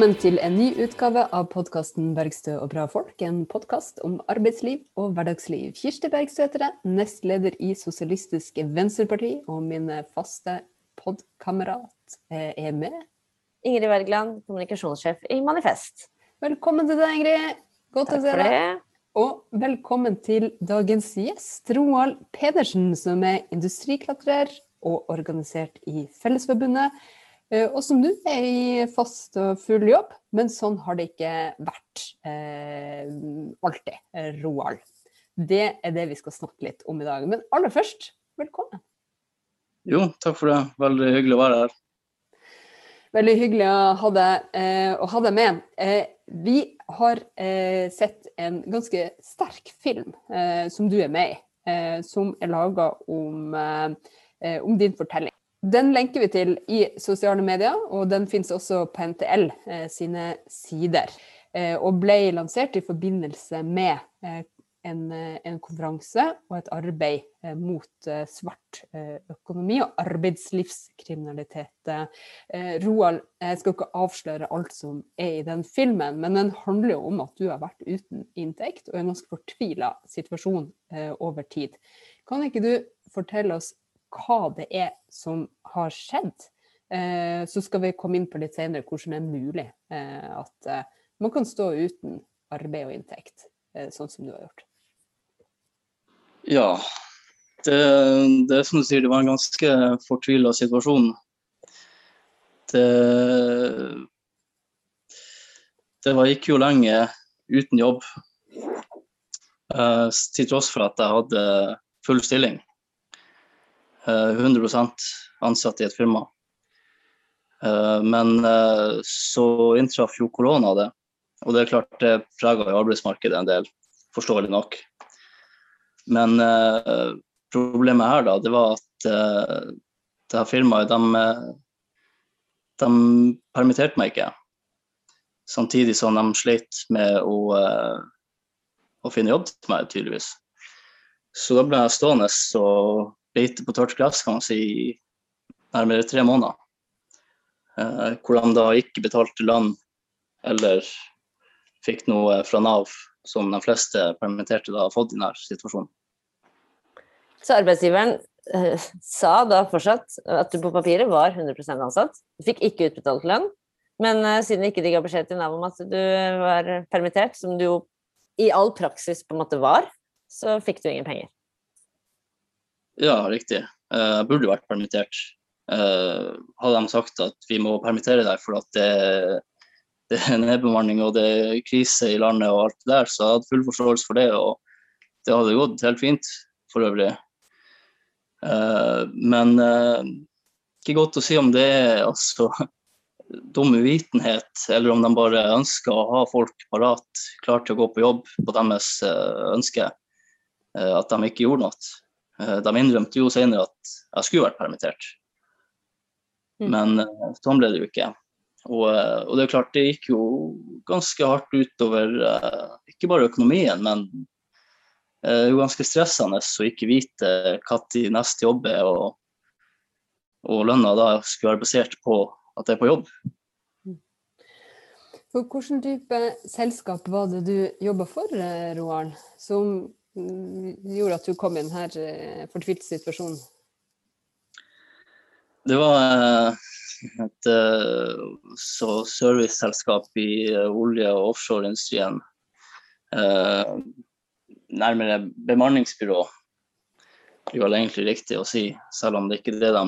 velkommen til en ny utgave av podkasten 'Bergstø og bra folk'. En podkast om arbeidsliv og hverdagsliv. Kirsti Bergstø heter jeg, nestleder i Sosialistisk Venstreparti, og min faste podkamerat er med. Ingrid Wergeland, kommunikasjonssjef i Manifest. Velkommen til deg, Ingrid. Godt Takk å se deg. Og velkommen til dagens gjest, Roald Pedersen, som er industriklatrer og organisert i Fellesforbundet. Eh, Og som nå er i fast og full jobb, men sånn har det ikke vært eh, alltid, Roald. Det er det vi skal snakke litt om i dag. Men aller først, velkommen. Jo, takk for det. Veldig hyggelig å være her. Veldig hyggelig å ha deg, eh, ha deg med. Eh, vi har eh, sett en ganske sterk film eh, som du er med i, eh, som er laga om, om din fortelling. Den lenker vi til i sosiale medier, og den finnes også på NTL eh, sine sider. Eh, og ble lansert i forbindelse med eh, en, eh, en konferanse og et arbeid eh, mot eh, svart økonomi og arbeidslivskriminalitet. Roald, jeg skal ikke avsløre alt som er i den filmen, men den handler jo om at du har vært uten inntekt og i en ganske fortvila situasjon over tid. Kan ikke du fortelle oss hva det er som har skjedd? Eh, så skal vi komme inn på litt senere hvordan det er mulig eh, at eh, man kan stå uten arbeid og inntekt, sånn som du har gjort. Ja, det, det er som du sier, det var en ganske fortvila situasjon. Det, det var, gikk jo lenge uten jobb, til tross for at jeg hadde full stilling. Eh, 100% ansatt i et firma. Eh, men eh, så inntraff jo korona det, og det er klart det prega arbeidsmarkedet en del, forståelig nok. Men eh, problemet her da, det var at eh, det her firmaet, de, eh, de permitterte meg ikke. Samtidig som de slet med å, eh, å finne jobb til meg, tydeligvis. Så da ble jeg stående og leite på tørt gress, kan man si, i nærmere tre måneder. Eh, hvor de da ikke betalte lønn eller fikk noe fra Nav, som de fleste permitterte da har fått i denne situasjonen. Så arbeidsgiveren eh, sa da fortsatt at du på papiret var 100% ansatt. Du fikk ikke utbetalt lønn, men eh, siden ikke de ga beskjed til Nav om at du var permittert, som du jo i all praksis på en måte var, så fikk du ingen penger. Ja, riktig. Eh, Jeg burde vært permittert. Eh, Hadde de sagt at vi må permittere deg for at det, det er nedbemanning og det er krise i landet og alt det der, så jeg hadde full forståelse for det. Og det hadde gått helt fint for øvrig. Eh, Men ikke godt å si om det er altså dum uvitenhet, eller om de bare ønsker å ha folk parat, klar til å gå på jobb på deres ønske, at de ikke gjorde noe. Eh, De innrømte jo senere at jeg skulle vært permittert. Mm. Men eh, sånn ble det jo ikke. Og, eh, og det er klart, det gikk jo ganske hardt utover ikke bare økonomien, men det er jo ganske stressende å ikke vite når neste jobb er, og, og lønna da skulle være basert på at jeg er på jobb. For hvilken type selskap var det du jobba for, Roald, som mm, gjorde at du kom i denne fortvilte situasjonen? Det var eh, et eh, serviceselskap i eh, olje- og offshoreindustrien. Eh, nærmere bemanningsbyrå, blir vel egentlig riktig å si, selv om det ikke er det de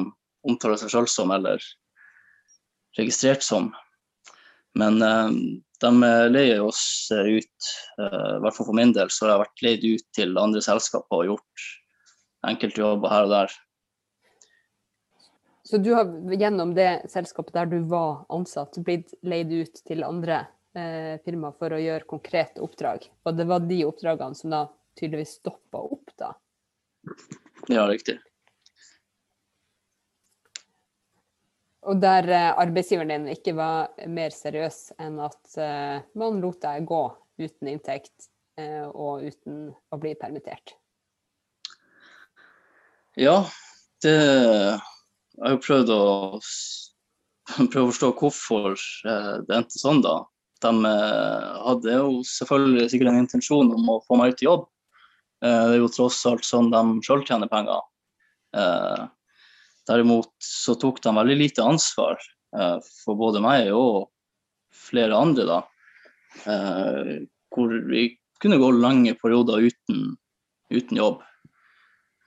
omtaler seg selv som eller registrert som. Men eh, de leier oss eh, ut, eh, i hvert fall for min del, så har jeg vært leid ut til andre selskaper og gjort enkelte jobber her og der. Så du har gjennom det selskapet der du var ansatt, blitt leid ut til andre eh, firmaer for å gjøre konkrete oppdrag. Og det var de oppdragene som da tydeligvis stoppa opp, da. Ja, riktig. Og der eh, arbeidsgiveren din ikke var mer seriøs enn at eh, man lot deg gå uten inntekt eh, og uten å bli permittert. Ja, det Jeg har jo prøvd å prøve å forstå hvorfor det endte sånn, da. De hadde jo selvfølgelig sikkert en intensjon om å få meg ut i jobb. Det er jo tross alt sånn de sjøl tjener penger. Derimot så tok de veldig lite ansvar eh, for både meg og flere andre, da. Eh, hvor vi kunne gå lange perioder uten, uten jobb.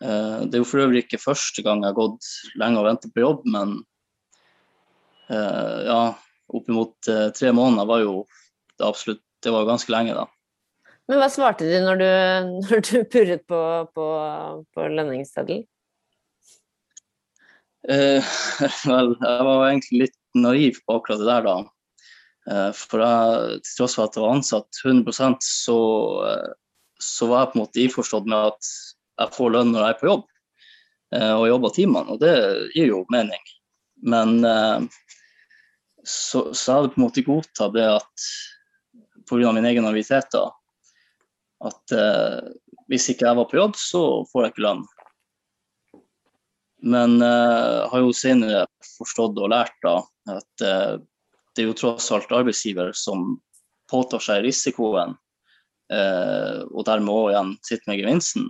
Eh, det er jo for øvrig ikke første gang jeg har gått lenge og ventet på jobb, men eh, ja, oppimot eh, tre måneder var jo det absolutt Det var ganske lenge, da. Men hva svarte de når du, når du purret på, på, på lønningsseddelen? Eh, vel, jeg var egentlig litt naiv på akkurat det der, da. Eh, for jeg, til tross for at jeg var ansatt 100 så, eh, så var jeg på en måte innforstått med at jeg får lønn når jeg er på jobb og jobber timene, og det gir jo mening. Men så, så jeg hadde på en måte godtatt det at pga. min egen naivitet da, at hvis ikke jeg var på jobb, så får jeg ikke lønn. Men jeg har jo senere forstått og lært da, at det er jo tross alt arbeidsgiver som påtar seg risikoen, og dermed òg igjen sitter med gevinsten.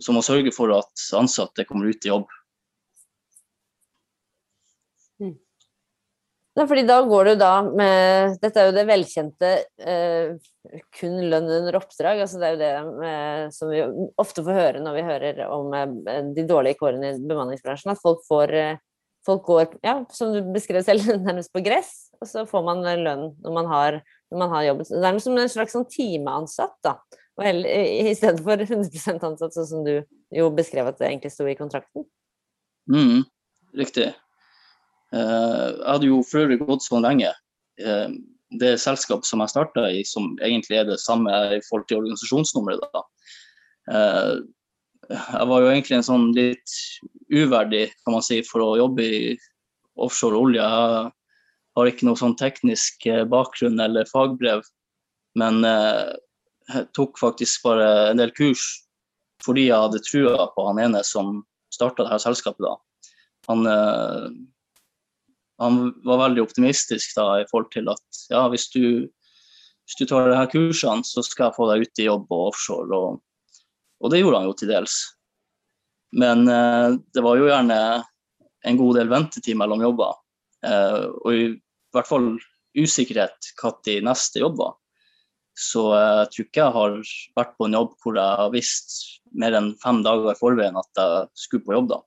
Som må sørge for at ansatte kommer ut i jobb. Ja, fordi da går du da med Dette er jo det velkjente eh, kun lønn under oppdrag. altså Det er jo det eh, som vi ofte får høre når vi hører om eh, de dårlige kårene i bemanningsbransjen. At folk får eh, folk går, ja, som du beskrev selv, nærmest på gress, og så får man lønn når man har, når man har jobbet. Det er som en slags sånn timeansatt, da. Og I stedet for 100% ansatt, sånn som du jo beskrev at det egentlig sto i kontrakten? Mm, riktig. Uh, jeg hadde jo for øvrig gått så lenge. Uh, det selskapet som jeg starta i, som egentlig er det samme i forhold til organisasjonsnummeret, da. Uh, jeg var jo egentlig en sånn litt uverdig, kan man si, for å jobbe i offshore olje. Jeg har ikke noe sånn teknisk bakgrunn eller fagbrev, men jeg tok faktisk bare en del kurs fordi jeg hadde trua på han ene som starta dette selskapet. da. Han, eh, han, var veldig optimistisk da i forhold til at ja, hvis du, hvis du tar disse kursene, så skal jeg få deg ut i jobb og offshore. Og, og det gjorde han jo til dels. Men eh, det var jo gjerne en god del ventetid mellom jobber. Eh, og i hvert fall usikkerhet når neste jobb var. Så jeg tror ikke jeg har vært på en jobb hvor jeg har visst mer enn fem dager i forveien at jeg skulle på jobb da.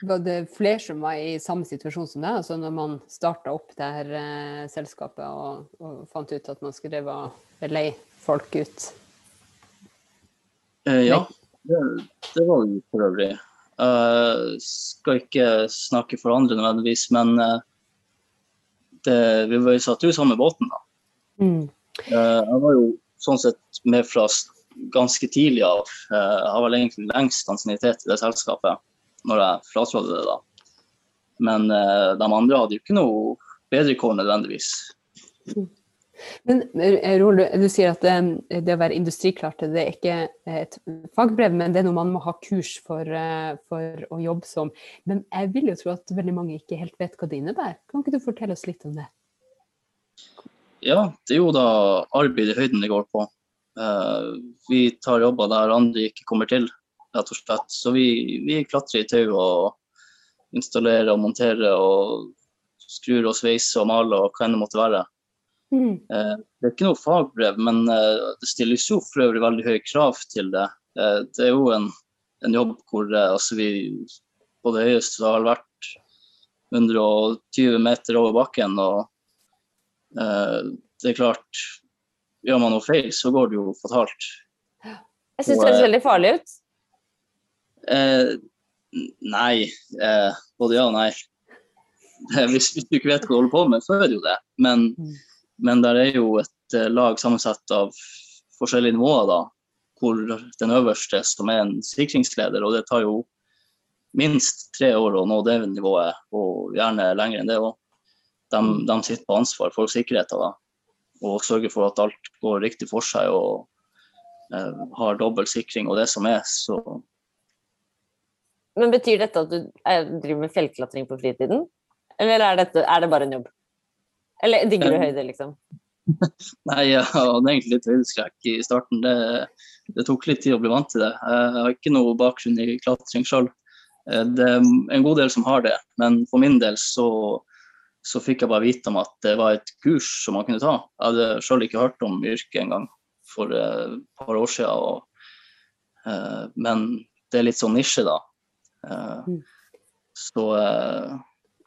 Var det flere som var i samme situasjon som deg, altså når man starta opp det her eh, selskapet og, og, fant ut at man skulle leie folk ut? Eh, ja, det, det, var jo for øvrig. Uh, skal ikke snakke for andre nødvendigvis, men uh, det, vi var jo satt jo i samme båten, da. Mm. Uh, jeg var jo sånn sett med fra ganske tidlig av. Uh, jeg vel egentlig lengst ansiennitet i det selskapet når jeg fratrådte det, da. Men eh, de andre hadde jo ikke noe bedre kår nødvendigvis. Men Roald, du sier at det, det, å være industriklart det er ikke et fagbrev, men det er noe man må ha kurs for, for, å jobbe som. Men jeg vil jo tro at veldig mange ikke helt vet hva det innebærer. Kan ikke du fortelle oss litt om det? Ja, det er jo da arbeid i høyden det går på. Vi tar jobber der andre ikke kommer til, rett og slett. Så vi, vi klatrer i tau og installerer og monterer og skrur og sveiser og maler og hva enn det måtte være. Mm. Uh, det er ikke noe fagbrev, men uh, det stilles jo for øvrig veldig høye krav til det. det er jo en, en jobb hvor altså vi på det høyeste har vært 120 meter over bakken. og Eh, det er klart, gjør man noe feil, så går det jo fatalt. Jeg syns det høres veldig farlig ut. Eh, nei. Eh, både ja og nei. Hvis, hvis, du ikke vet hva du holder på med, så er det jo det. Men, mm. men der er jo et uh, lag sammensatt av forskjellige nivåer, da. Hvor den øverste, som er en sikringsleder, og det tar jo minst tre år å nå det nivået, og gjerne lenger enn det òg de, de sitter på ansvar for sikkerheten da, og sørger for at alt går riktig for seg og eh, har dobbel sikring og det som er. Så Men betyr dette at du er, driver med fjellklatring på fritiden? Eller er, dette, er det bare en jobb? Eller digger du Um, høyde, liksom? Nei, jeg hadde egentlig litt høydeskrekk i starten. Det, det tok litt tid å bli vant til det. Jeg har ikke noe bakgrunn i klatring sjøl. Det er en god del som har det, men for min del så, så fikk jeg bare vite om at det var et kurs som man kunne ta. Jeg hadde sjøl ikke hørt om yrket engang for et par år siden. Og, eh, men det er litt sånn nisje, da. Eh, Mm. så eh,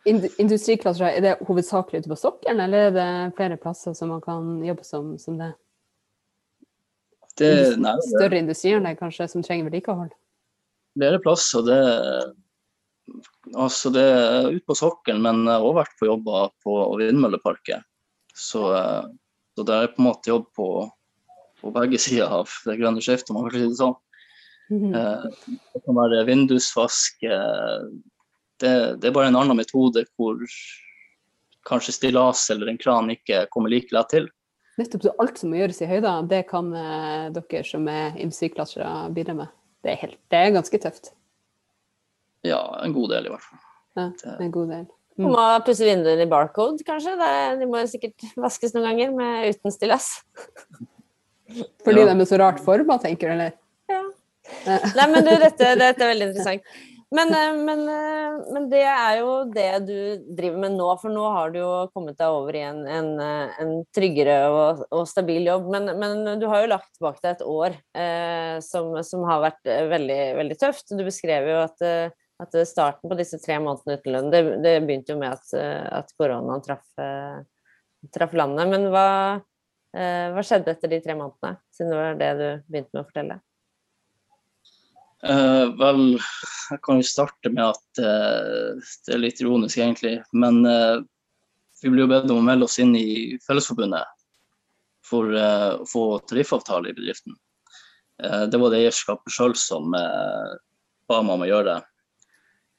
Ind er det hovedsakelig ute på sokkelen, eller er det flere plasser som man kan jobbe som, som det? det, nei, Større industrianlegg kanskje, som trenger vedlikehold? flere plasser. Det, altså det er ute på sokkelen, men jeg har også vært på jobber på Vindmølleparket. Så, eh, så det er på en måte jobb på, på begge sider av det grønne skiftet, om man kan si det sånn. Mhm. Eh, Det kan være vindusvask. eh, Det, det er bare en annen metode hvor kanskje stillas eller en kran ikke kommer like lett til. Nettopp så alt som må gjøres i høyder, det kan eh, dere som er industriklatrere bidra med. Det er, helt, det er ganske tøft. Ja, en god del i hvert fall. Ja, en god del. Du må pusse vinduene i barcode, kanskje? Det, de må sikkert vaskes noen ganger med, uten stillas. Fordi Ja. de er så rart forma, tenker du, eller? Nei, men du, dette, dette er veldig interessant. Men, eh, men, eh, men det er jo det du driver med nå, for nå har du jo kommet deg over i en, en, eh, en tryggere og, og stabil jobb. Men, men du har jo lagt bak deg et år eh, som, som har vært veldig, veldig tøft. Du beskrev jo at, at starten på disse tre månedene uten lønn, det, det begynte jo med at, at koronaen traff, traff landet. Men hva, eh, hva skjedde etter de tre månedene, siden det var det du begynte med å fortelle? Eh, vel, jeg kan jo starte med at uh, det er litt ironisk, egentlig. Men uh, vi blir jo bedt om å melde oss inn i Fellesforbundet for å få tariffavtale i bedriften. Det var det eierskapet sjøl som ba meg om å gjøre det.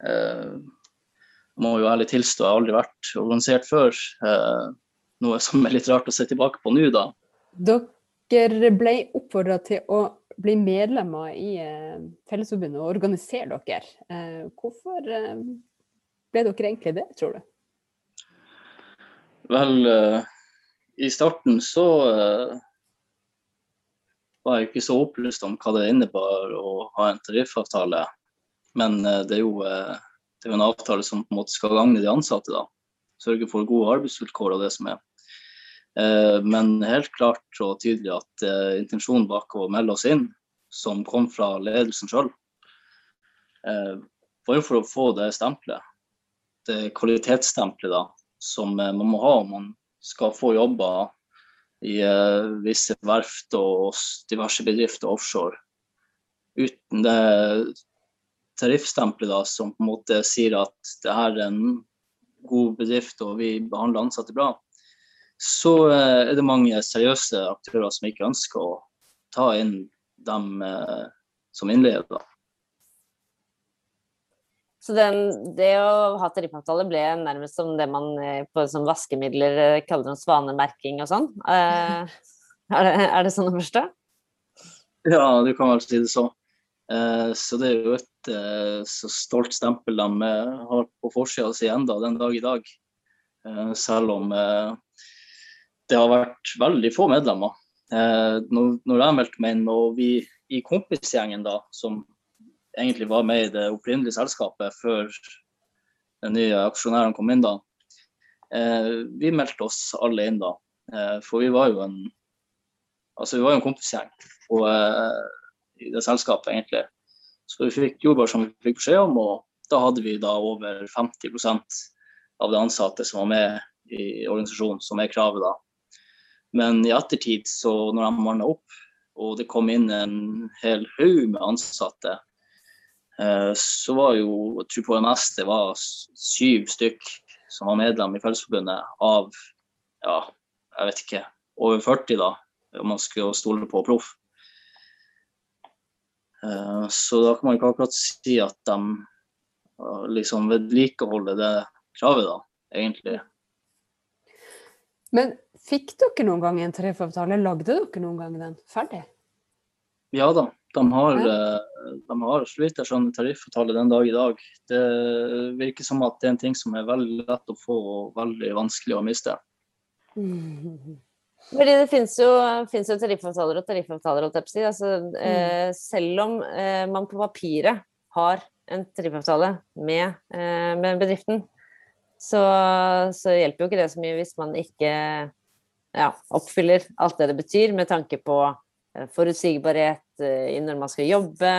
Jeg må jo ærlig tilstå, jeg har aldri vært organisert før. noe som er litt rart å se tilbake på nå, da. Dere ble oppfordra til å bli medlemmer i eh, Fellesforbundet og organisere dere. Eh, hvorfor eh, ble dere egentlig det, tror du? Vel, i starten så var jeg ikke så opplyst om hva det innebar å ha en tariffavtale. Men det er jo det er en avtale som på en måte skal gagne de ansatte. da. Sørge for gode arbeidsvilkår og det som er. Eh, Men helt klart og tydelig at eh, intensjonen bak å melde oss inn, som kom fra ledelsen sjøl, var jo for å få det stempelet. Det kvalitetsstempelet da, som eh, man må ha om man skal få jobber i eh, visse verft og diverse bedrifter offshore. Uten det tariffstempelet da, som på en måte sier at det her er en god bedrift og vi behandler ansatte bra, så eh, er det mange seriøse aktører som ikke ønsker å ta inn dem eh, som innleder. Så den, det å ha tariffavtale ble nærmest som det man eh, på som vaskemidler kaller om svanemerking og sånn. Er, det, er det sånn å forstå? Ja, du kan vel si det så. Eh, så det er jo et så stolt stempel de har på forsida si enda den dag i dag. Selv om det har vært veldig få medlemmer. Eh, når, når jeg meldte meg inn, og vi i kompisgjengen da, som egentlig var med i det opprinnelige selskapet før den nye aksjonæren kom inn da, eh, vi meldte oss alle inn da. Eh, for vi var jo en altså vi var jo en kompisgjeng og, eh, i det selskapet, egentlig. Så vi fikk bare som vi fikk beskjed om, og da hadde vi da over 50% av de ansatte som var med i organisasjonen, som er kravet da. Men i ettertid, så når de manna opp, og det kom inn en hel haug med ansatte, eh, så var jo jeg tror på det var syv stykk som var medlem i Fellesforbundet av ja, jeg vet ikke, over 40 da, om man skulle stole på proff. Eh, Så da kan man ikke akkurat si at de eh, liksom vedlikeholder det kravet, da, egentlig. Men fikk dere noen gang en tariffavtale? Lagde dere noen gang den ferdig? Ja da, De har, Ja. eh, de har så vidt jeg skjønner, tariffavtale den dag i dag. Det virker som at det er en ting som er veldig lett å få og veldig vanskelig å miste. Fordi det finnes jo, finnes jo tariffavtaler og tariffavtaler, holdt jeg på å. Altså, eh, selv om eh, man på papiret har en tariffavtale med, eh, med bedriften, så, så hjelper jo ikke det så mye hvis man ikke ja, oppfyller alt det det betyr, med tanke på eh, forutsigbarhet eh, når man skal jobbe,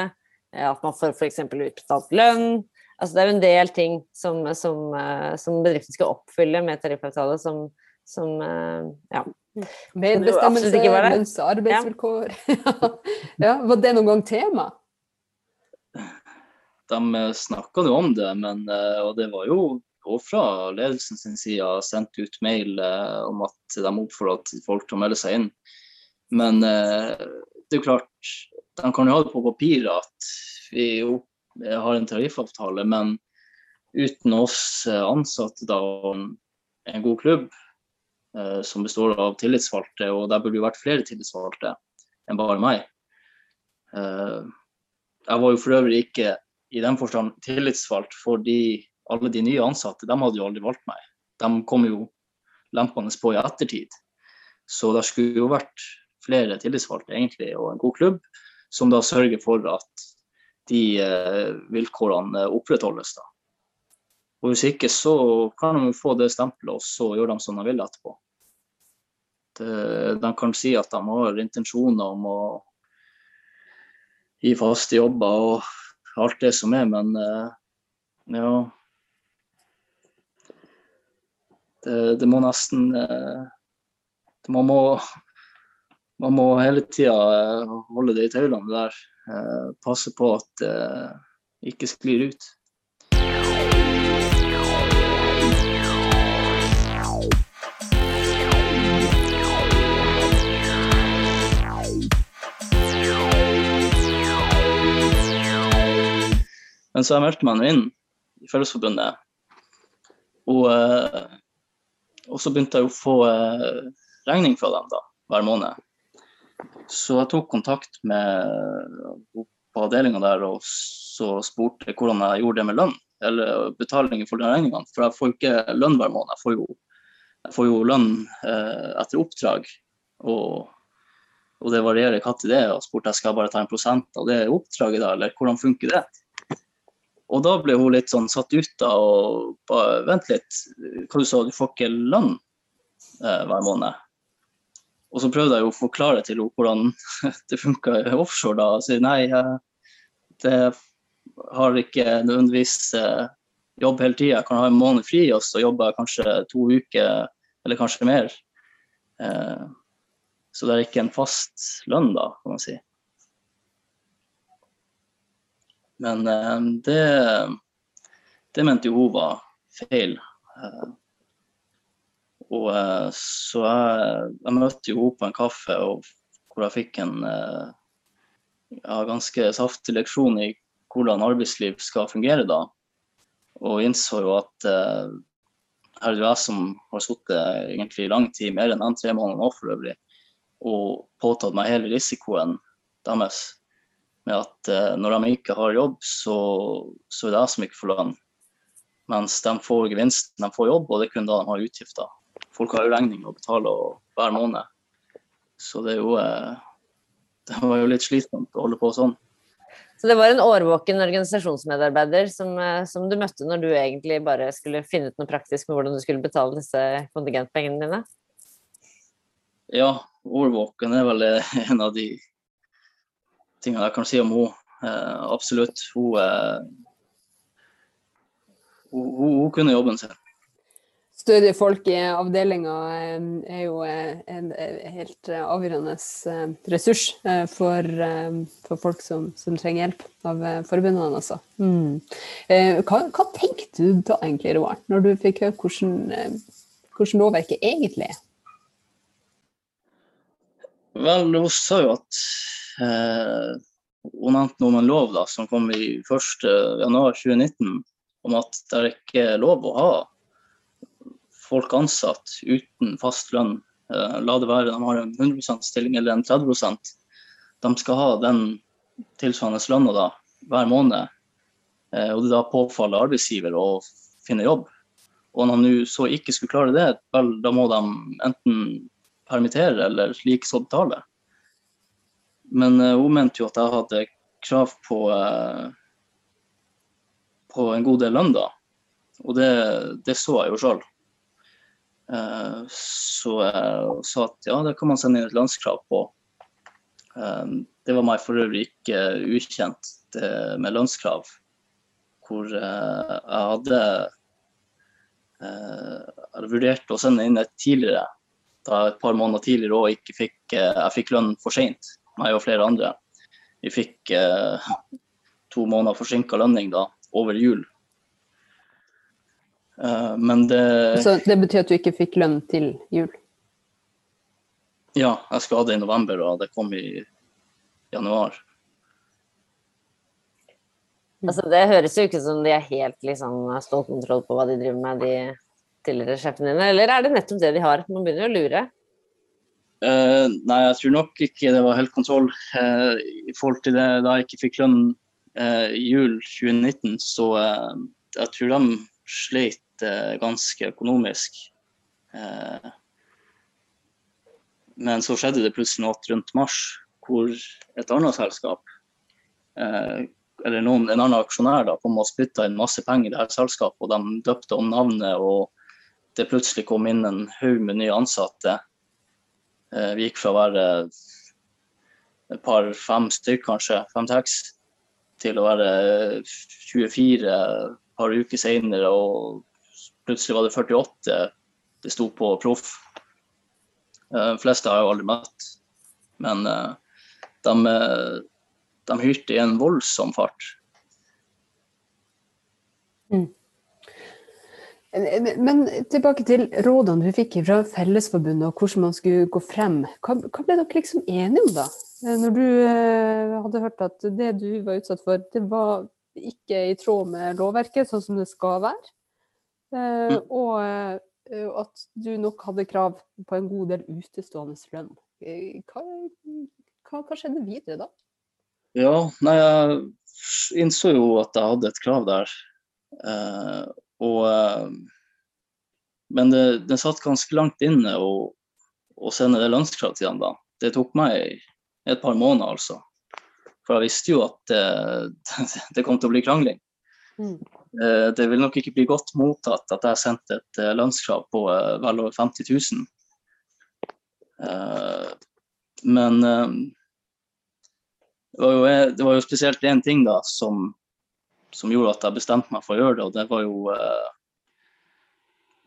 eh, at man får f.eks. utbetalt lønn. Altså, det er jo en del ting som, som, som bedriften skal oppfylle med tariffavtale, som, som ja, Medbestemmelse, lønns- og arbeidsvilkår. ja, var det noen gang tema? De snakka jo om det, men, og det var jo og fra ledelsen sin side sendt ut mail eh, om at de oppfordra folk til å melde seg inn. Men eh, det er klart, de kan jo ha det på papiret at vi jo har en tariffavtale, men uten oss eh, ansatte da, en god klubb eh, som består av tillitsvalgte, og der burde jo vært flere tillitsvalgte enn bare meg. Eh, jeg var jo for øvrig ikke i den forstand tillitsvalgt fordi alle de nye ansatte de hadde jo aldri valgt meg. De kom jo lempende på i ettertid. Så det skulle jo vært flere tillitsvalgte egentlig, og en god klubb, som da sørger for at de eh, vilkårene opprettholdes. da. Og Hvis ikke så kan de få det stempelet, og så gjør de som de vil etterpå. De kan si at de har intensjoner om å gi faste jobber og alt det som er, men eh, ja det, det må nesten eh, Man må, man må hele tida holde det i tøylene der. eh, Passe på at det ikke sklir ut. Men så jeg meldte meg nå inn i Fellesforbundet. Og, eh, og så begynte jeg å få eh, regning fra dem da, hver måned. Så jeg tok kontakt med på avdelinga der og så spurte hvordan jeg gjorde det med lønn, eller betaling for de regningene. For jeg får jo ikke lønn hver måned. Jeg får jo, jeg får jo lønn eh, etter oppdrag. Og, og det varierer når det er. Og spurte jeg skal jeg bare ta en prosent av det oppdraget, da, eller hvordan funker det? Og da ble hun litt sånn satt ut da, og bare vent litt, hva du sa, du får ikke lønn eh, hver måned. Og så prøvde jeg å forklare til henne hvordan det funka offshore da. Og si nei, det har ikke nødvendigvis eh, jobb hele tida. Jeg kan ha en måned fri, og så jobber jeg kanskje to uker, eller kanskje mer. Eh, så det er ikke en fast lønn da, kan man si. Men eh, det, det mente jo hun var feil. Eh, og eh, så jeg, jeg møtte jo henne på en kaffe og, hvor jeg fikk en ja, ganske saftig leksjon i hvordan arbeidsliv skal fungere da. Og innså jo at eh, her er det jeg som har sittet i lang tid, mer enn de tre månedene nå for øvrig, og påtatt meg hele risikoen deres med at eh, når de ikke har jobb, så, så er det jeg som ikke får lønn. Mens de får gevinsten, de får jobb, og det er kun da de har utgifter. Folk har jo regninger å betale hver måned. Så det er jo eh, Det var jo litt slitsomt å holde på sånn. Så det var en årvåken organisasjonsmedarbeider som, eh, som du møtte når du egentlig bare skulle finne ut noe praktisk med hvordan du skulle betale disse kontingentpengene dine? Ja, årvåken er vel en av de tingene jeg kan si om henne. Eh, absolutt. Hun, eh, hun, hun, hun kunne jobben sin. Stødige folk i avdelinga er jo eh, en eh, helt eh, avgjørende eh, ressurs eh, for, eh, for folk som, som trenger hjelp av eh, forbundene. Altså. Mm. Eh, Hva, hva tenkte du da egentlig, Roar, når du fikk høre hvordan, eh, hvordan lovverket egentlig er? Vel, hun sa jo at eh, Hun nevnte noe om en lov da, som kom i 1.1.2019, om at det er ikke lov å ha folk ansatt uten fast lønn. Eh, la det være de har en 100 stilling eller en 30 De skal ha den tilsvarende lønna da, hver måned, eh, og det da påfaller arbeidsgiver å finne jobb, og når han så ikke skulle klare det, vel, da må de enten permittere eller likeså betale. Men uh, hun mente jo at jeg hadde krav på, uh, på en god del lønn, da. Og det, det så jeg jo sjøl. Uh, så jeg sa at ja, det kan man sende inn et lønnskrav på. det var meg for øvrig ikke ukjent, det med lønnskrav. Hvor jeg hadde jeg hadde vurdert å sende inn et tidligere, da et par måneder tidligere og fikk, jeg fikk lønn for seint, meg og flere andre. Vi fikk eh, to måneder forsinka lønning da, over jul. Eh, men det Så det betyr at du ikke fikk lønn til jul? Ja, jeg skulle ha det i november, og det kom i januar. Altså, det høres jo ikke som de er helt liksom, stålkontroll på hva de driver med, de tidligere sjefene dine. Eller er det nettopp det de har? Man begynner å lure. Uh, nei, jeg tror nok ikke det var helt kontroll uh, i forhold til det da jeg ikke fikk lønn uh, i jul 2019. Så jeg tror de sleit ganske økonomisk. men så skjedde det plutselig noe rundt mars, hvor et annet selskap eller noen, en annen aksjonær da, kom og spytta inn masse penger i det her selskapet, og de døpte om navnet. og Det plutselig kom inn en haug med nye ansatte. Eh, vi gikk fra å være et par-fem stykker, kanskje, fem-seks, til å være 24 et par uker senere, og plutselig var det 48 det sto på proff. Eh, de fleste har jeg jo aldri møtt, men eh, de de hyrte i en voldsom fart. Mm. Men tilbake til rådene du fikk fra Fellesforbundet og hvordan man skulle gå frem. Hva, hva ble dere liksom enige om da? Når du eh, hadde hørt at det du var utsatt for, det var ikke i tråd med lovverket, sånn som det skal være. Eh, mm. Og eh, at du nok hadde krav på en god del utestående lønn. Hva, hva, hva skjedde videre da? Ja, nei, jeg innså jo at jeg hadde et krav der. Eh, og eh, Men det, det, satt ganske langt inne å, sende det lønnskravet til ham da. Det tok meg et par måneder, altså. For jeg visste jo at det, det kom til å bli krangling. Mm. Eh, det vil nok ikke bli godt mottatt at jeg sendte et eh, lønnskrav på eh, vel over 50 000. Eh, men det var jo, det var jo spesielt én ting da som, som, gjorde at jeg bestemte meg for å gjøre det, og det var jo eh,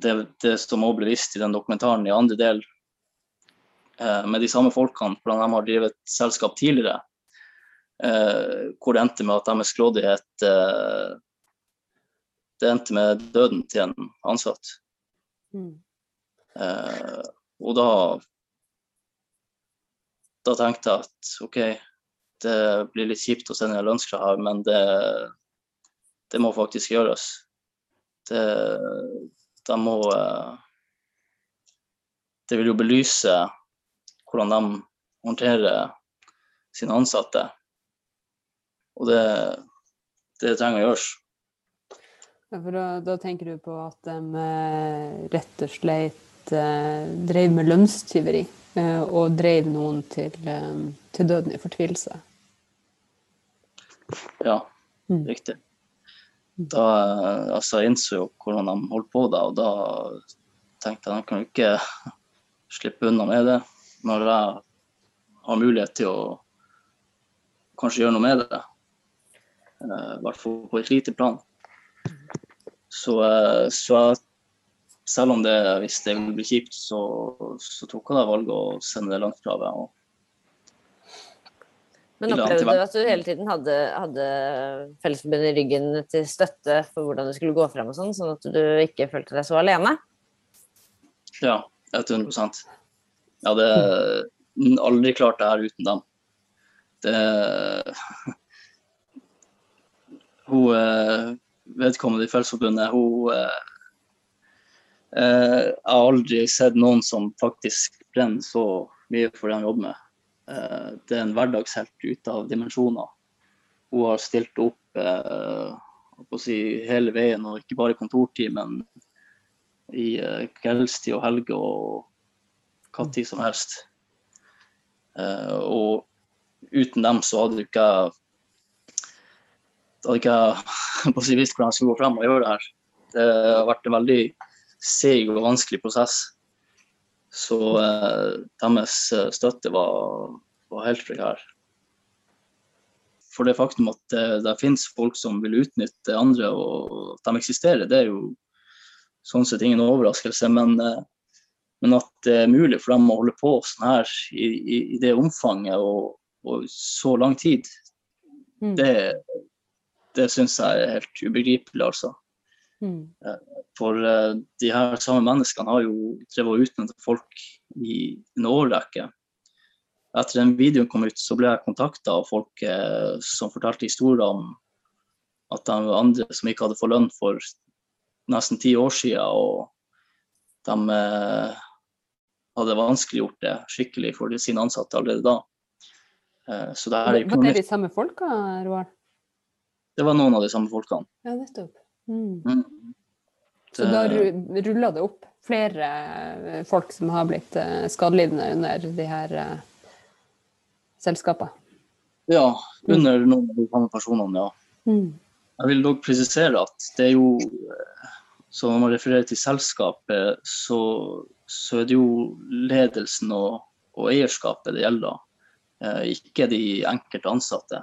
det, det, som også ble vist i den dokumentaren i andre del, eh, med de samme folkene, hvordan de har drevet selskap tidligere, eh, hvor det endte med at deres grådighet eh, Det endte med døden til en ansatt. Mm. Eh, og da da tenkte jeg at OK, det blir litt kjipt å sende lønnskrav men det, det, må faktisk gjøres. Det, de må eh, Det vil jo belyse hvordan de håndterer sine ansatte. Og det, det trenger å gjøres. Ja, for da, da, tenker du på at de eh, rett og slett eh, drev med lønnstyveri og drev noen til, til døden i fortvilelse? Ja, mm. riktig. Da altså, jeg innså jo hvordan de holdt på da, og da tenkte jeg at de kan jo ikke slippe unna med det når jeg har mulighet til å kanskje gjøre noe med det. Eh, I hvert fall på et lite plan. Så, eh, så selv om det, hvis det vil bli kjipt, så, så tok jeg valget å sende det lønnskravet. Og men opplevde du at du hele tiden hadde, hadde Fellesforbundet i ryggen til støtte for hvordan du skulle gå frem, og sånn, sånn at du ikke følte deg så alene? Ja, 100 Jeg hadde aldri klart det her uten dem. Det Hun eh, vedkommende i Fellesforbundet, hun eh, eh, Jeg har aldri sett noen som faktisk brenner så mye for det han jobber med. Eh, det er en hverdagshelt ute av dimensjoner. hun har stilt opp eh, si, hele veien, og ikke bare i kontortid, men i eh, kveldstid og helger og hva tid som helst. Eh, og uten dem så hadde ikke jeg hadde ikke jeg si, visst hvordan jeg skulle gå frem og gjøre det her. Det har vært en veldig seig og vanskelig prosess. Så eh, deres eh, støtte var, var helt prekær. For det faktum at det, det, finnes folk som vil utnytte andre, og at de eksisterer, det er jo sånn sett ingen overraskelse. Men, eh, men at det er mulig for dem å holde på sånn her i, i, i det omfanget og, og, så lang tid, mm. det, det syns jeg er helt ubegripelig, altså. Mm. Eh, for uh, de her samme menneskene har jo drevet og utnyttet folk i en årrekke etter den videoen kom ut, så ble jeg kontakta av folk eh, som fortalte historier om at de andre som ikke hadde fått lønn for nesten ti år siden, og de eh, hadde vanskeliggjort det skikkelig for sine ansatte allerede da. Eh, så det er ikke Var det de samme folka, Roar? Det var noen av de samme folkene. Ja, nettopp. Mm. Mm. Så da ruller det opp flere eh, folk som har blitt eh, skadelidende under de her selskapene? selskaper? Ja, under noen av de samme personene, ja. Mm. Jeg vil dog presisere at det er jo Så når man refererer til selskapet, så, så er det jo ledelsen og, og eierskapet det gjelder, eh, ikke de enkelte ansatte.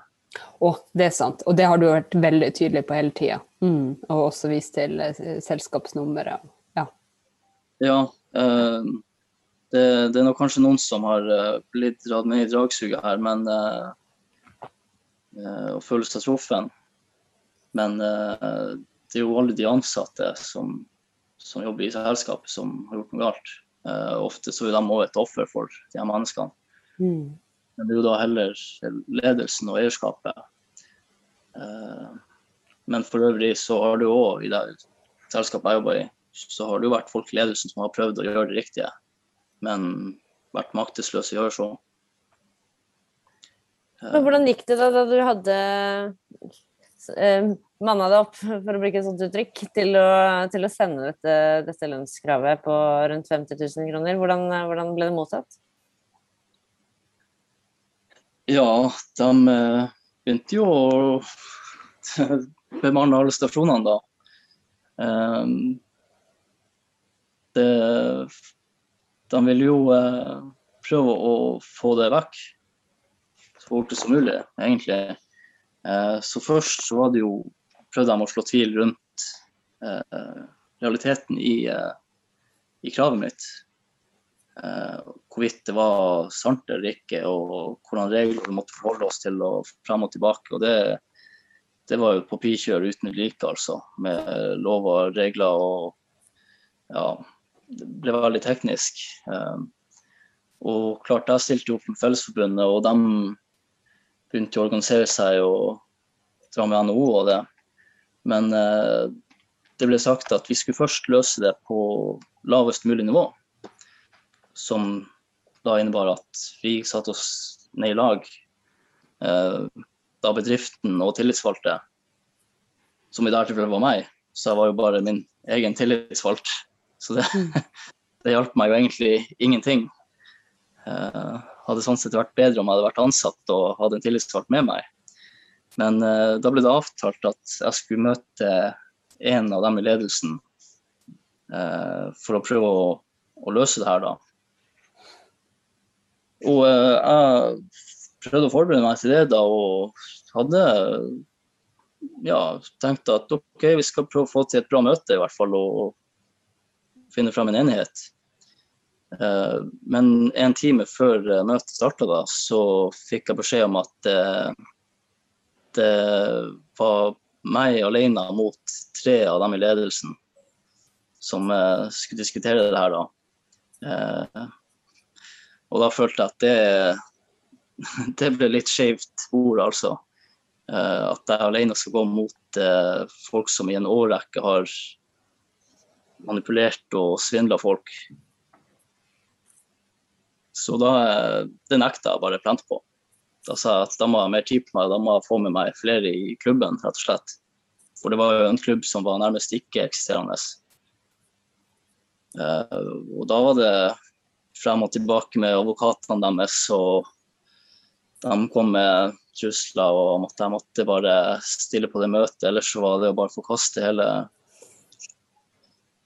Å, det er sant. Og det har du vært veldig tydelig på hele tida. Mm. Og også vist til eh, selskapsnummeret. Ja. ja eh, det, det, er nok kanskje noen som har uh, blitt dratt med i dragsuget her, men uh, og føler seg truffet. Men det er jo alle de ansatte som, som, jobber i selskapet, som har gjort noe galt. ofte så er de også et offer for de her menneskene. Mm. Men det er jo da heller ledelsen og eierskapet. men for øvrig så har det jo òg i det selskapet jeg jobber i, så har det jo vært folk i ledelsen som har prøvd å gjøre det riktige men vært maktesløse i å gjøre så. Men hvordan gikk det da, da du hadde eh, manna deg opp, for å bruke et sånt uttrykk, til å, til å sende dette, dette, lønnskravet på rundt 50 000 kroner? Hvordan, hvordan ble det mottatt? Ja, de eh, begynte jo å bemanne alle stasjonene da. Um, det de ville jo eh, prøve å få det vekk så fort som mulig, egentlig. Eh, så først så var det jo prøvde de å slå tvil rundt realiteten i, i, kravet mitt. Hvorvidt det var sant eller ikke, og hvordan regler vi måtte forholde oss til og frem og tilbake. og det det var jo papirkjør uten like, altså. Med lover og regler og ja, det ble veldig teknisk. Eh, og klart, jeg stilte opp med Fellesforbundet, og de begynte å organisere seg og dra med NHO og det. Men eh, det ble sagt at vi skulle først løse det på lavest mulig nivå. Som da innebar at vi satte oss ned i lag. Eh, da bedriften og tillitsvalgte, som i dette tilfellet var meg, så jeg var jo bare min egen tillitsvalgt, så det, mm. det hjalp meg jo egentlig ingenting. Uh, hadde sånn sett vært bedre om jeg hadde vært ansatt og hadde en tillitsvalgt med meg. Men uh, da ble det avtalt at jeg skulle møte en av dem i ledelsen uh, for å prøve å, å, løse det her, da. Og jeg prøvde å forberede meg til det da, og hadde ja, tenkt at OK, vi skal prøve å få til et bra møte, i hvert fall. og finne fram en enighet. Eh, men en time før eh, møtet starta, så fikk jeg beskjed om at eh, det var meg alene mot tre av dem i ledelsen som skulle diskutere det her, da. Og da følte jeg at det, det ble litt skjevt ord, altså. At jeg alene skal gå mot folk som i en årrekke har manipulert og svindla folk. Så da Det nekta jeg bare plent på. da sa jeg at da må jeg ha mer tid på meg, da må jeg få med meg flere i klubben, rett og slett. For det var jo en klubb som var nærmest ikke-eksisterende. Eh, og da var det frem og tilbake med advokatene deres, og de kom med trusler og at jeg måtte bare stille på det møtet, ellers så var det å bare forkaste hele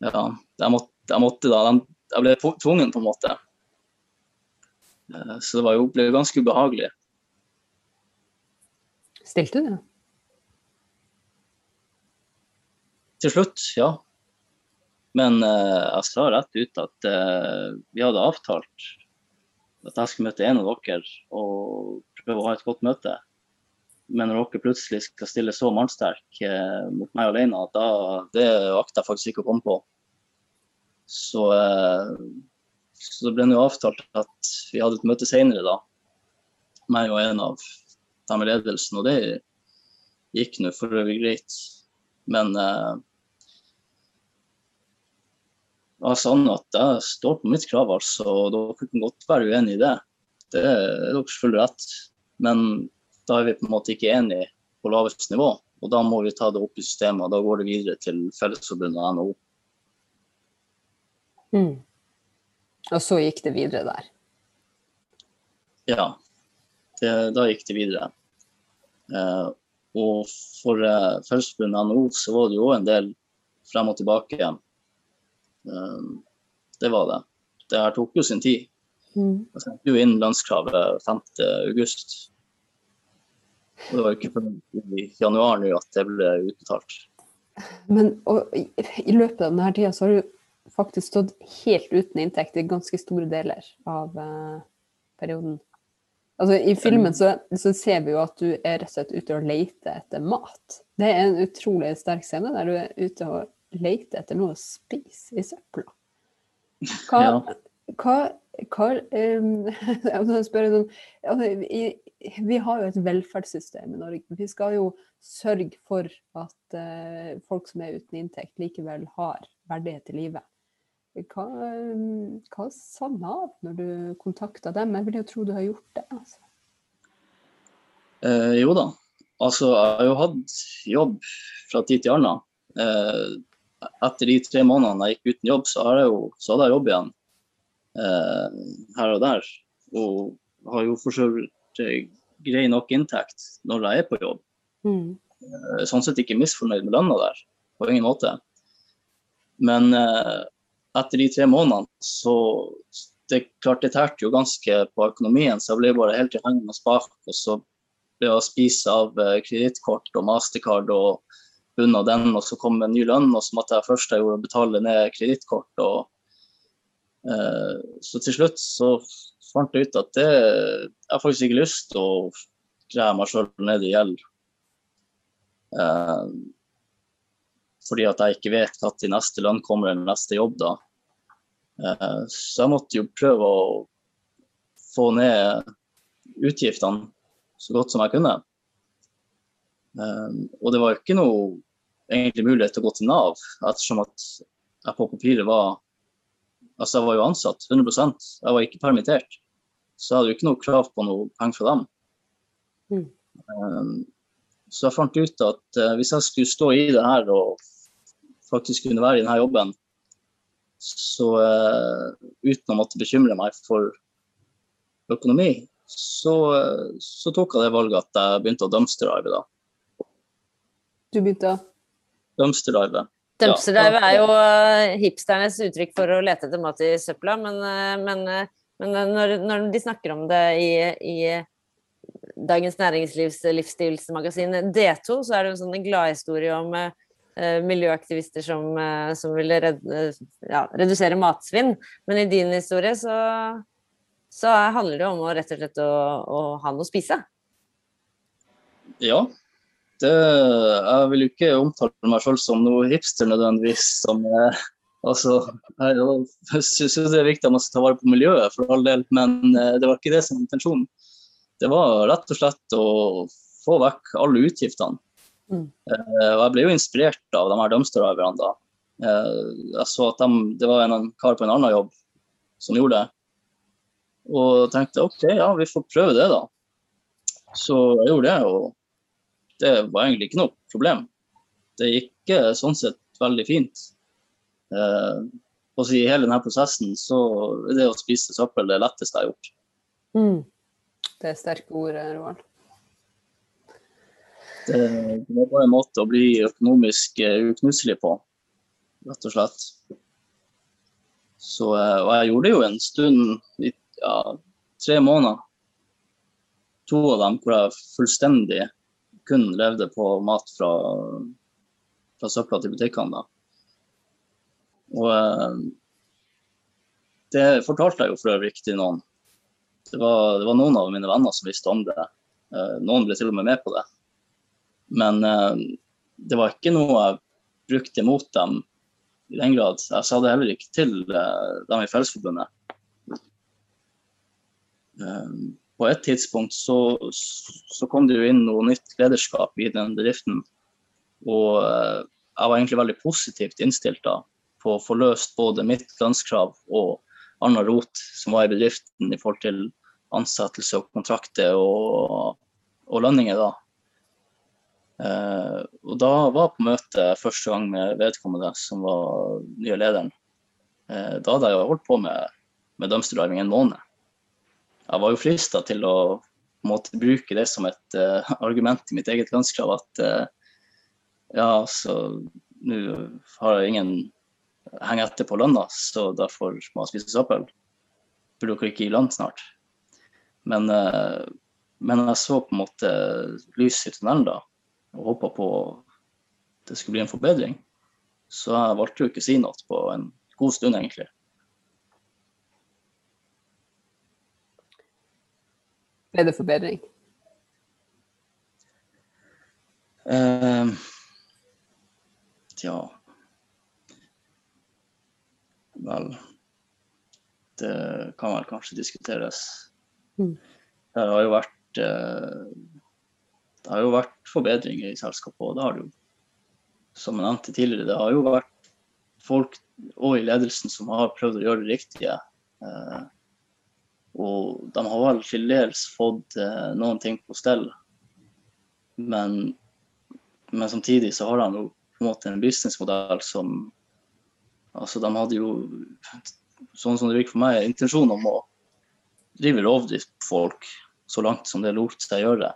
Ja, jeg måtte, jeg måtte da Jeg ble tvungen, på en måte. Eh, så det var jo, ble ganske ubehagelig. Stilte du? Til slutt, ja. Men uh, jeg sa rett ut at uh, vi hadde avtalt at jeg skulle møte en av dere og prøve å ha et godt møte. Men når dere plutselig skal stille så mannsterk uh, mot meg alene, da, det akter jeg faktisk ikke å komme på. Så, så det ble nå avtalt at vi hadde et møte senere, da. Meg og en av dem i ledelsen, og det gikk nå for øvrig greit. Men var han at jeg står på mitt krav, altså. Og dere kan godt være uenig i det. Det er deres fulle rett. Men da er vi på en måte ikke enige på laveste nivå. Og da må vi ta det opp i systemet, og da går det videre til Fellesforbundet og NHO. Mm. Og så gikk det videre der? Ja, det, da gikk det videre. Eh, og for eh, Fellesforbundet og NHO så var det jo en del frem og tilbake. Ehm, det var det. Det her tok jo sin tid. Mm. Jeg sendte jo inn landskravet 5.8. Og det var ikke før i januar nå at det ble utbetalt. Men og, i, i, løpet av denne tida så har du faktisk stått helt uten inntekt i ganske store deler av uh, perioden. Altså, I filmen så, så, ser vi jo at du er rett og slett ute og leter etter mat. Det er en utrolig sterk scene der du er ute og lete etter noe å spise i søpla. Hva, ja. hva, hva um, sånn, noen, vi, har jo et velferdssystem i Norge. Vi skal jo sørge for at uh, folk som er uten inntekt, likevel har verdighet i livet. Hva, um, hva sa Nav når du kontakta dem? Jeg vil jo tro du har gjort det. Altså. Eh, jo da. Altså, jeg har jo hatt jobb fra tid til annen. Eh, etter de tre månedene jeg gikk uten jobb, så, hadde jeg jo, så hadde jeg jobb igjen eh, her og der. Og har jo for så vidt eh, grei nok inntekt når jeg er på jobb. Mm. Eh, sånn sett ikke misfornøyd med lønna der, på ingen måte. Men eh, etter de tre månedene så det klart det tærte jo ganske på økonomien, så jeg ble bare helt i hengende bak. Og så ble jeg spist av eh, kredittkort og mastercard og bunn av den, og så kom en ny lønn, og så måtte jeg først jeg gjorde betale ned kredittkort. Eh, så til slutt så fant jeg ut at det, jeg har faktisk ikke lyst til å greie meg sjøl ned i gjeld. Eh, fordi at jeg ikke vet når neste lønn kommer eller neste jobb da. Eh, så jeg måtte jo prøve å få ned utgiftene så godt som jeg kunne. Um, og det var jo ikke noe egentlig mulighet til å gå til Nav, ettersom at jeg på papiret var Altså, jeg var jo ansatt 100% jeg var ikke permittert. Så jeg hadde jo ikke noe krav på noe penger fra dem. Mm. Um, så jeg fant ut at uh, hvis jeg skulle stå i det her og faktisk kunne være i denne jobben, så uh, uten å måtte bekymre meg for økonomi, så, uh, så tok jeg det valget at jeg begynte å dumpsterdive da. Du begynte å Dumpsterdive. Dumpsterdive er jo eh, hipsternes uttrykk for å lete etter mat i søpla, men, eh, men, eh, men når, når, de snakker om det i, i Dagens Næringslivs livsstilsmagasin D2, så er det en sånn gladhistorie om miljøaktivister som, som ville red, ja, redusere matsvinn. Men i din historie så, så handler det om å rett og slett å, å ha noe å spise. Ja, det, jeg vil jo ikke omtale meg selv som noe hipster nødvendigvis. Som, eh, altså, jeg syns det er viktig at man skal ta vare på miljøet, for all del, men eh, det var ikke det som var intensjonen. Det var rett og slett å få vekk alle utgiftene. Mm. Eh, og jeg ble jo inspirert av de her dumpsterdriverne da. Eh, jeg så at de, det var en, en kar på en annen jobb som gjorde det. Og tenkte OK, ja, vi får prøve det, da. Så jeg gjorde det, og det var egentlig ikke noe problem. Det gikk eh, sånn sett veldig fint. Eh, og I hele denne prosessen så er det å spise søppel det letteste jeg har gjort. Mm. Det er sterke ord, Roald. Det, det var en måte å bli økonomisk eh, uknuselig på, rett og slett. Så, eh, og jeg gjorde det jo en stund, ja, tre måneder. To av dem hvor jeg fullstendig kun levde på mat fra, fra søpla til butikkene. Og eh, det fortalte jeg jo for øvrig ikke til noen. Det var, det var, noen av mine venner som visste om det. Noen ble til og med med på det. Men eh, det var ikke noe jeg brukte mot dem i den grad. Jeg sa det heller ikke til eh, dem i Fellesforbundet. Eh, på et tidspunkt så, så, kom det jo inn noe nytt lederskap i den bedriften. Og jeg var egentlig veldig positivt innstilt da på å få løst både mitt lønnskrav og annen rot som var i bedriften i forhold til ansettelse og kontrakter og, og lønninger. da. Uh, og da var jeg på møte første gang med vedkommende som var nye lederen. Uh, da hadde jeg holdt på med, med dumpsterdriving en måned. Jeg var jo frista til å måtte bruke det som et uh, argument i mitt eget landskrav at ja, så nå har jeg ingen henger etter på lønna, så derfor må jeg spise søppel. Burde dere ikke gi lønn snart? Men, men jeg så på en måte lys i tunnelen da og håpa på det skulle bli en forbedring. Så jeg valgte jo ikke å si noe på en god stund, egentlig. Ble det forbedring? Uh, ja Vel Det kan vel kanskje diskuteres. Mm. Det har jo vært uh, det har jo vært forbedringer i selskapet, og det har det jo. Som jeg nevnte tidligere, det har jo vært folk og i ledelsen som har prøvd å gjøre det riktige. Eh, og de har vel til dels fått eh, noen ting på stell. Men, men, samtidig så har de jo på en måte en businessmodell som Altså, de hadde jo, sånn som det virker for meg, intensjon om å drive rovdrift på folk så langt som det lot seg gjøre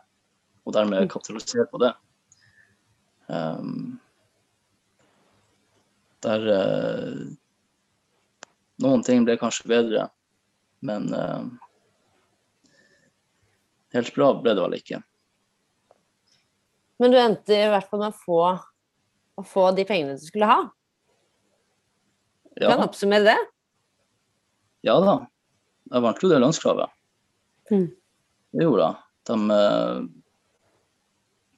og dermed kapitalisere på det. Um, der uh, Noen ting ble kanskje bedre, men uh, helt bra ble det vel ikke. Men du endte i hvert fall med å få, å få de pengene du skulle ha? Ja. Kan oppsummere det? Ja da. Jeg vant jo det lønnskravet. Mm. Det gjorde jeg. De, uh,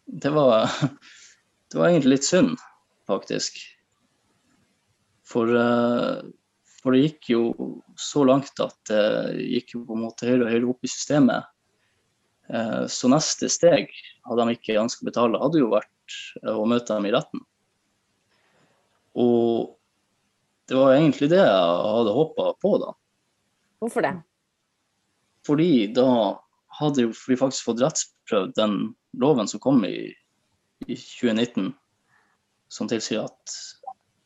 det var, det var egentlig litt synd, faktisk. For, eh, for, det gikk jo så langt at det gikk jo på en måte høyere og høyere opp i systemet. Eh, så neste steg, hadde de ikke ønsket å betale, hadde jo vært å møte dem i retten. Og det var egentlig det jeg hadde håpa på, da. Hvorfor det? Fordi da hadde vi faktisk fått rettsprøvd den loven som kom i, i 2019, som tilsier at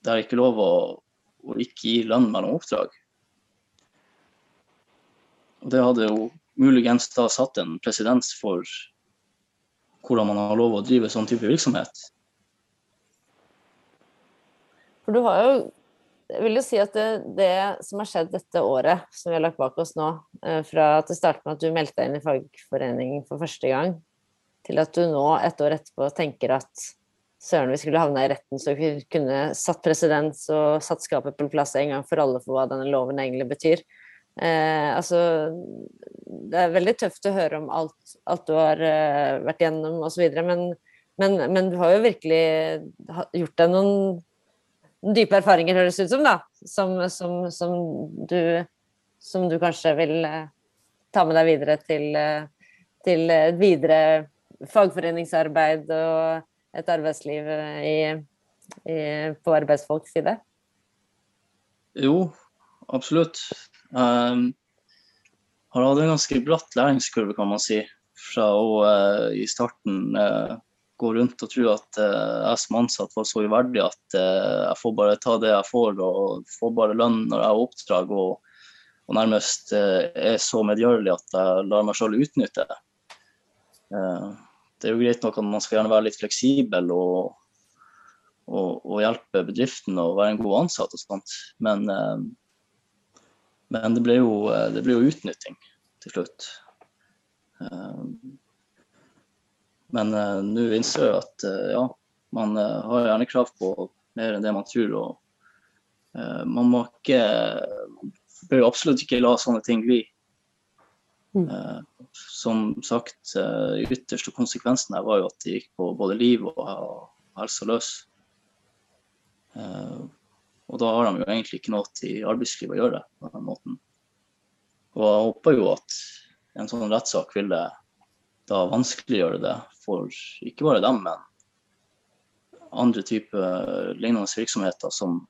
det er ikke lov å, å ikke gi lønn mellom oppdrag. Og det hadde jo muligens da satt en presedens for hvordan man har lov å drive sånn type virksomhet. For du har jo jeg vil jo si at det, det, som har skjedd dette året, som vi har lagt bak oss nå, eh, fra at det startet med at du meldte deg inn i fagforeningen for første gang, til at du nå, et år etterpå, tenker at søren, vi skulle havna i retten så vi kunne satt presedens og satt skapet på plass en gang for alle for hva denne loven egentlig betyr. Eh, altså, det er veldig tøft å høre om alt, alt du har eh, vært gjennom osv., men, men, men du har jo virkelig gjort deg noen dype erfaringer, høres ut som, da, som, som, som, du, som du kanskje vil eh, ta med deg videre til, uh, til videre fagforeningsarbeid og et arbeidsliv i, i, på arbeidsfolks side? Jo, absolutt. Um, har hatt en ganske bratt læringskurve, kan man si, fra å uh, i starten uh, gå rundt og tro at uh, jeg som ansatt var så uverdig at eh, jeg får bare ta det jeg får og får bare lønn når jeg har oppdrag, og, og nærmest eh, er så medgjørlig at jeg lar meg selv utnytte. Eh, det er jo greit nok at man skal gjerne være litt fleksibel og, og, og hjelpe bedriften og være en god ansatt og sånt, men, eh, men det blir jo, eh, det jo utnytting til slutt. Eh, Men nå innser jeg at ja, man har gjerne krav på mer enn det man tror. og Man må ikke bør absolutt ikke la sånne ting bli. Mm. Som sagt, eh, ytterste konsekvensen her var jo at det gikk på både liv og, og helse løs. Eh, og da har de jo egentlig ikke noe i arbeidslivet å gjøre på den måten. Og jeg håper jo at en sånn rettssak ville da vanskeliggjøre det for ikke bare dem, men andre typer lignende virksomheter som,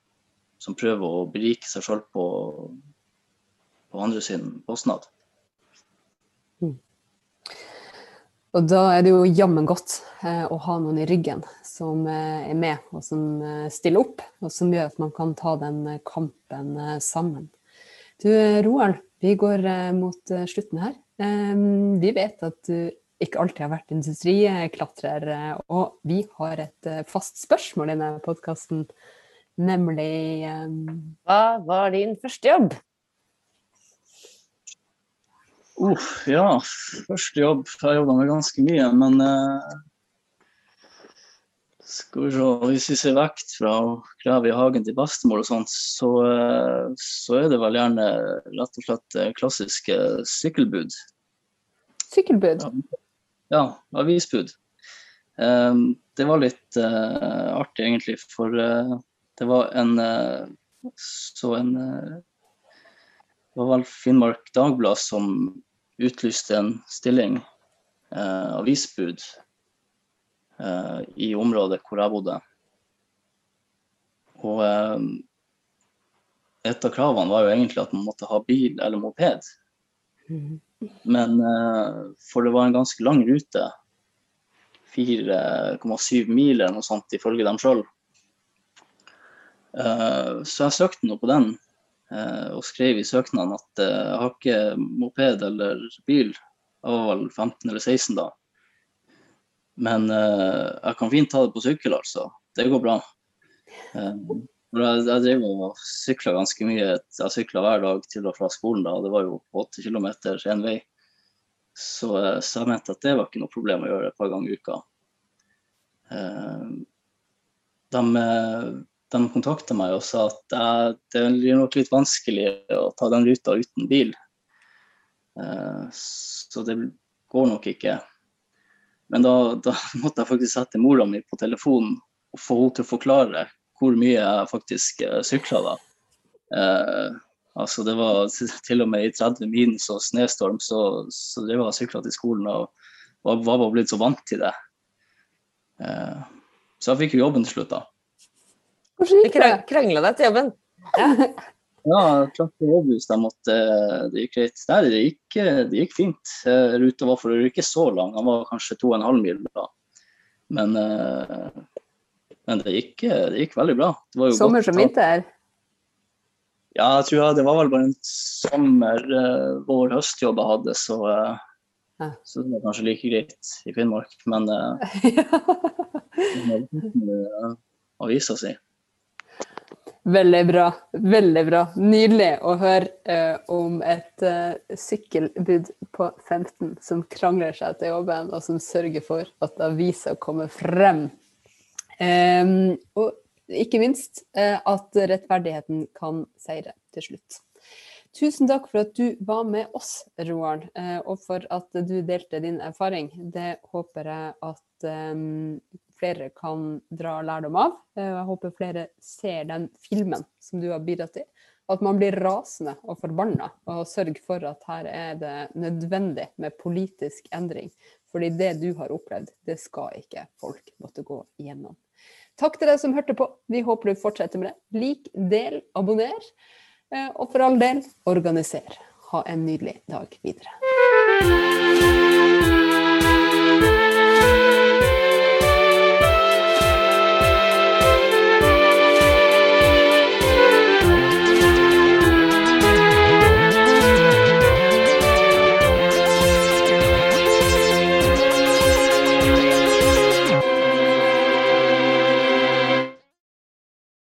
som prøver å berike seg sjøl på, på andre sin kostnad. Og da er det jo jammen godt eh, å ha noen i ryggen som eh, er med, og som eh, stiller opp, og som gjør at man kan ta den eh, kampen eh, sammen. Du eh, Roald, vi går mot slutten her. Vi vet at du ikke alltid har vært industriklatrer, og vi har et fast spørsmål i denne podkasten, nemlig Hva var din første jobb? Uff, ja. Første jobb. Jeg jobba med ganske mye, men eh, Skal vi se. Hvis vi ser vekk fra å grave i hagen til bestemor og sånt, så, eh, så er det vel gjerne rett og slett eh, klassiske sykkelbud. sykkelbud? Ja, avisbud. Eh, det var litt artig, egentlig, for det var en Så en Det var vel Finnmark Dagblad som utlyste en stilling, eh, avisbud, eh, i området hvor jeg bodde. Og eh, et av kravene var jo egentlig at man måtte ha bil eller moped. Mhm. Men eh, for det var en ganske lang rute, 4,7 mil eller noe sånt ifølge dem sjøl. så jeg søkte nå på den eh, og skrev i søknaden at eh, jeg har ikke moped eller bil. Jeg var vel 15 eller 16 da. Men eh, jeg kan fint ta det på sykkel, altså. Det går bra. Eh, jeg, jeg drev og sykla ganske mye. Jeg sykla hver dag til og fra skolen da. Det var jo 8 km én vei. Så, eh, så jeg mente at det var ikke noe problem å gjøre et par ganger i uka. Eh, de, eh, de kontakta meg og sa at eh, det blir nok litt vanskelig å ta den ruta uten bil. Eh, så det går nok ikke. Men da, da måtte jeg faktisk sette mora mi på telefonen og få henne til å forklare hvor mye jeg faktisk eh, sykla da. Eh, altså det var til og med i 30 minus og snøstorm, så, så jeg og sykla til skolen og var, var blitt så vant til det. Så jeg fikk jo jobben til slutt, da. Hvordan Du gikk det? krang- krangla deg til jobben. Ja, jeg klarte jobb hvis jeg måtte Det gikk greit. Nei, det gikk, det gikk fint. Eh, Ruta var for ikke så lang, den var kanskje 2,5 mil da. Men, eh, men det, gikk, det gikk veldig bra. Det var jo Sommer godt som vinter? Ja, jeg tror jeg, det var vel bare en sommer, eh, vår, høstjobb jeg hadde, så, eh, Ja. så det var kanskje like greit i Finnmark. Men eh, eh, avisa si. Veldig bra. Veldig bra. Nydelig å høre eh, om et eh, sykkelbud på 15 som krangler seg til jobben, og som sørger for at avisa kommer frem. Eh, og ikke minst eh, at rettferdigheten kan seire til slutt. Tusen takk for at du var med oss, Roald, eh, og for at du delte din erfaring. Det håper jeg at em, flere kan dra lærdom av. Eh, Jeg håper flere ser den filmen som du har bidratt til. At man blir rasende og forbanna, og sørger for at her er det nødvendig med politisk endring. Fordi det du har opplevd, det skal ikke folk måtte gå igjennom. Takk til deg som hørte på. Vi håper du fortsetter med det. Lik, del, abonner. Eh, Og for all del, organiser. Ha en nydelig dag videre.